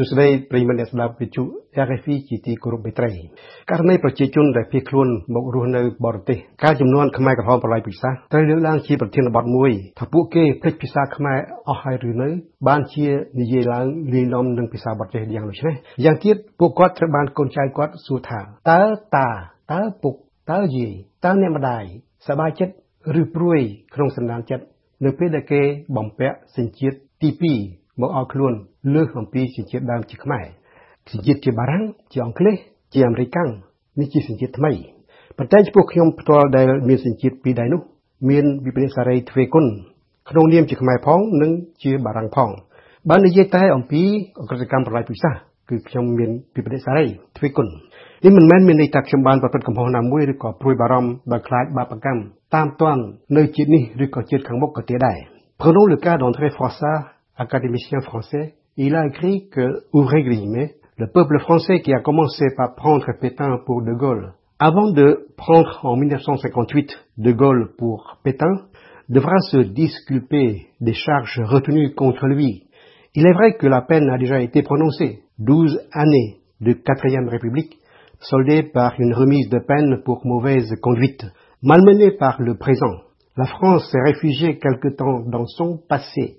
សួស្តីប្រិយមិត្តអ្នកស្ដាប់វិទ្យុ RFI ជាទីគោរពមេត្រីករណីប្រជាជនដែលភៀសខ្លួនមករស់នៅបរទេសការចំនួនខ្មែរក្រហមប្រឡាយពិសាត្រូវលើកឡើងជាប្រធានបទមួយថាពួកគេភ្លេចភាសាខ្មែរអស់ហើយឬនៅ បានជានិយាយឡើងលាយឡំនឹងភាសាបរទេសយ៉ាងនោះនេះយ៉ាងទៀតពួកគាត់ត្រូវបានកូនចៅគាត់សួរថាតើតាតើពុកតើយាយតើអ្នកម្ដាយសប្បាយចិត្តឬព្រួយក្នុងសន្តានចិត្តនៅពេលដែលគេបំពាក់សញ្ជាតិទី2 មកឲ្យខ្លួនលើសអំពីសញ្ជាតិដើមជាខ្មែរសញ្ជាតិជាបារាំងជាអង់គ្លេសជាអាមេរិកាំងនេះជាសញ្ជាតិថ្មីប៉ុន្តែចំពោះខ្ញុំផ្ទាល់ដែលមានសញ្ជាតិពីរដែរនោះមានវិបរិសារីទ្វេគុណក្នុងនាមជាខ្មែរផងនិងជាបារាំងផងបាននិយាយតែអំពីអក្រិតកម្មប្រឡាយពិសាគឺខ្ញុំមានវិបរិសារីទ្វេគុណនេះមិនមែនមានន័យថាខ្ញុំបានប្រព្រឹត្តកំហុសណាមួយឬក៏ព្រួយបារម្ភដោយខ្លាចបាបកម្មតាមទាន់នៅជាតិនេះឬក៏ជាតិខាងមុខក៏ទៀតដែរ Prenons le cas d'André Froissart, académicien français. Il a écrit que, ouvrez guillemets, le peuple français qui a commencé par prendre Pétain pour De Gaulle, avant de prendre en 1958 De Gaulle pour Pétain, devra se disculper des charges retenues contre lui. Il est vrai que la peine a déjà été prononcée, 12 années de quatrième république, soldée par une remise de peine pour mauvaise conduite, malmenée par le présent. La France s'est réfugiée quelque temps dans son passé.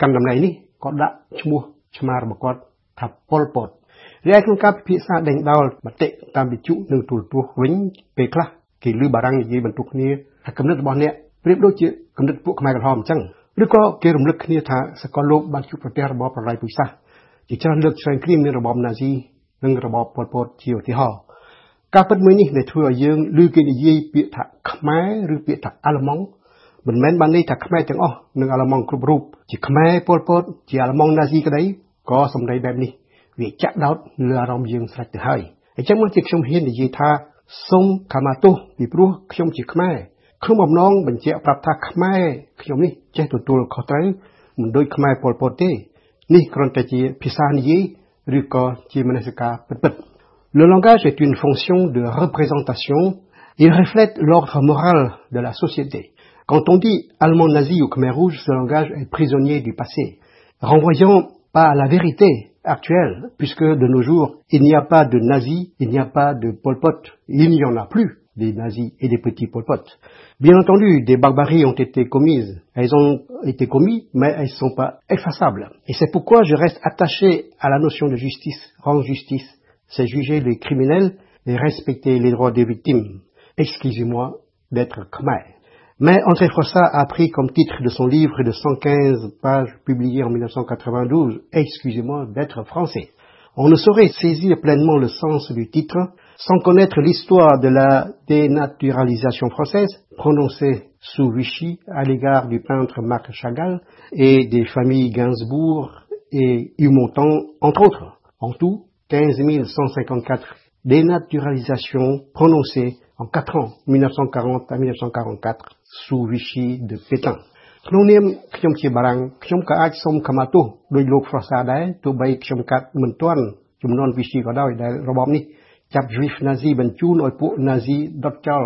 កាន់តំណែងនេះក៏ដាក់ឈ្មោះឆ្មារបស់គាត់ថាប៉ុលពតរីឯក្នុងការពិភាក្សាដេញដោលមតិតាមវិទ្យុនិងទូរទស្សន៍វិញពេលខ្លះគេលើបារាំងនិយាយបន្ទុកគ្នាថាគំនិតរបស់អ្នកប្រៀបដូចជាគំនិតពួកខ្មែរក្រហមអញ្ចឹងឬក៏គេរំលឹកគ្នាថាសកលលោកបានជួបប្រទះរបបប្រល័យពូជសាសន៍ជាច្រើនលើកឆ្លងគ្រាមនឹងរបបណាស៊ីនិងរបបប៉ុលពតជាឧទាហរណ៍ការពិតមួយនេះដែលធ្វើឲ្យយើងឮគេនិយាយពាក្យថាខ្មែរឬពាក្យថាអាល្លឺម៉ង់ មិនមែនបានន័យថាខ្មែរទាំងអស់និងអាល្លឺម៉ង់គ្រប់រូបជាខ្មែរពលពតជាអាល្លឺម៉ង់ណាស៊ីក្តីក៏សម្ដីបែបនេះវាចាក់ដោតលើអារម្មណ៍យើងស្រេចទៅហើយអញ្ចឹងមកជាខ្ញុំហ៊ាននិយាយថាសូមខមាទោសពីព្រោះខ្ញុំជាខ្មែរក្នុងបំណងបញ្ជាក់ប្រាប់ថាខ្មែរខ្ញុំនេះចេះទទួលខុសត្រូវមិនដូចខ្មែរពលពតទេនេះគ្រាន់តែជាភាសានិយាយឬក៏ជាមនសិការពិតៗ Le langage est une fonction de représentation. Il reflète l'ordre moral de la société. Quand on dit allemand nazi ou Khmer rouge, ce langage est prisonnier du passé, renvoyant pas à la vérité actuelle, puisque de nos jours, il n'y a pas de nazis, il n'y a pas de Pol Pot, il n'y en a plus des nazis et des petits Pol Pot. Bien entendu, des barbaries ont été commises. Elles ont été commises, mais elles ne sont pas effaçables. Et c'est pourquoi je reste attaché à la notion de justice, rendre justice. C'est juger les criminels et respecter les droits des victimes. Excusez-moi d'être khmer. Mais André Froissart a pris comme titre de son livre de 115 pages publié en 1992, Excusez-moi d'être français. On ne saurait saisir pleinement le sens du titre sans connaître l'histoire de la dénaturalisation française prononcée sous Vichy à l'égard du peintre Marc Chagall et des familles Gainsbourg et Humontan, entre autres. En tout, 15 154 dénaturalisations prononcées en 4 ans, 1940 à 1944, sous Vichy de Pétain. ក្នុងនាមខ្ញុំជាបារាំងខ្ញុំក៏អាចសុំខមាទោសដោយលោក Froissart ដែរទោះបីខ្ញុំកាត់មិនទាន់ចំនួន Vichy ក៏ដោយដែលរបបនេះចាប់យូហ្វណាស៊ីបញ្ជូនឲ្យពួកណាស៊ីដុតចោល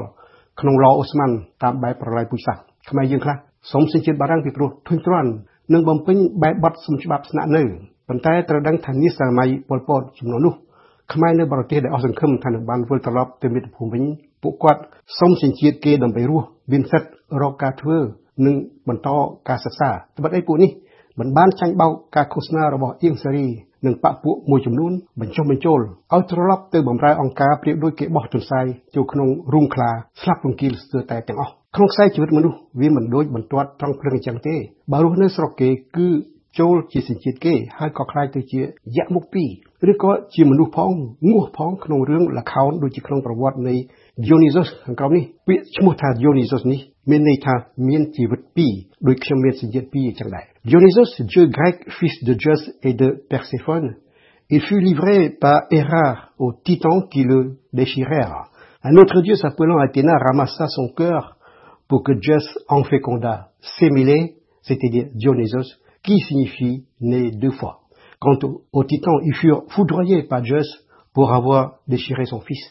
ក្នុងឡអូស្មန်តាមបែបប្រឡាយពូជសាសន៍ខ្មែរយើងខ្លះសូមសេចក្ដីបារាំងពីព្រោះធុញទ្រាន់និងបំពេញបែបបទសំច្បាប់ស្នាក់នៅប៉ុន្តែត្រូវដឹងថានេះសម័យពលពតចំនួននោះ ខ្មែរនៅបរទេសដែលអស់សង្ឃឹមថានឹងបានវិលត្រឡប់ទៅមាតុភូមិវិញពួកគាត់សុំសញ្ជាតិគេដើម្បីរស់មានសិទ្ធិរកការធ្វើនិងបន្តការសិក្សាត្បិតអីពួកនេះមិនបានចាញ់បោកការឃោសនារបស់អៀងសេរីនិងបពពួកមួយចំនួនបញ្ចុះបញ្ចូលឲ្យត្រឡប់ទៅបម្រើអង្គការប្រៀបដូចគេបោះទន្សាយចូលក្នុងរូងខ្លាស្លាប់រង្គាលស្ទើរតែទាំងអស់ក្នុងខ្សែជីវិតមនុស្សវាមិនដូចបន្ទាត់ត្រង់ភ្លឹងអញ្ចឹងទេបើរស់នៅស្រុកគេគឺ ចូលជាសញ្ជាតិគេហើយក៏ខ្លាចទៅជាយៈមុខពីរឬក៏ជាមនុស្សផងងោះផងក្នុងរឿងលខោនដូចជាក្នុងប្រវត្តិនៃ Dionysos ខាងក្រោមនេះពាក្យឈ្មោះថា Dionysos នេះមានន័យថាមានជីវិតពីរដូចខ្ញុំមានសញ្ជាតិពីរអញ្ចឹងដែរ Dionysos dieu grec fils de Zeus et de Perséphone Il fut livré par Hérard aux titans qui le déchirèrent. Un autre dieu s'appelant Athéna ramassa son cœur pour que Zeus en féconda Sémilé, c'est-à-dire Dionysos, qui signifie né deux fois. Quant aux, titans, ils furent foudroyés par Zeus pour avoir déchiré son fils.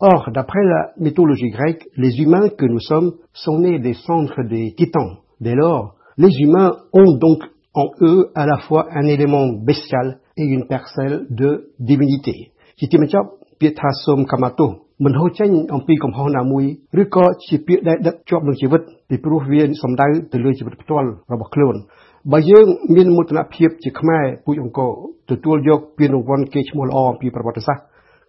Or, d'après la mythologie grecque, les humains que nous sommes sont nés des centres des titans. Dès lors, les humains ont donc en eux à la fois un élément bestial et une parcelle de divinité ជាទីបញ្ចប់ពាក្យថាសូមកម្មទោសមិនហូរចេញអំពីកំហុសណាមួយឬក៏ជាពាក្យដែលដឹកជាប់នឹងជីវិតពីព្រោះវាសំដៅទៅលើជីវិតផ្ទាល់របស់ខ្លួន បើយើងមានមោទនភាពជាខ្មែរពូជអង្គរទទួលយកពានរង្វាន់គេឈ្មោះល្អអំពីប្រវត្តិសាស្ត្រ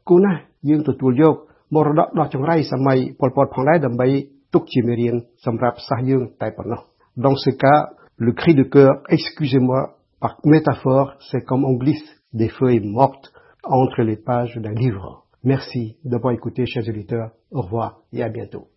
គូណាស់យើងទទួលយកមរតកដ៏ចង្រៃសម័យប៉ុលពតផងដែរដើម្បីទុកជាមេរៀនសម្រាប់សាសយើងតែប៉ុណ្ណោះ Dans ce cas, le cri de cœur, excusez-moi, par métaphore, c'est comme on glisse des feuilles mortes entre les pages d'un livre. Merci d'avoir écouté, chers auditeurs. Au revoir et à bientôt.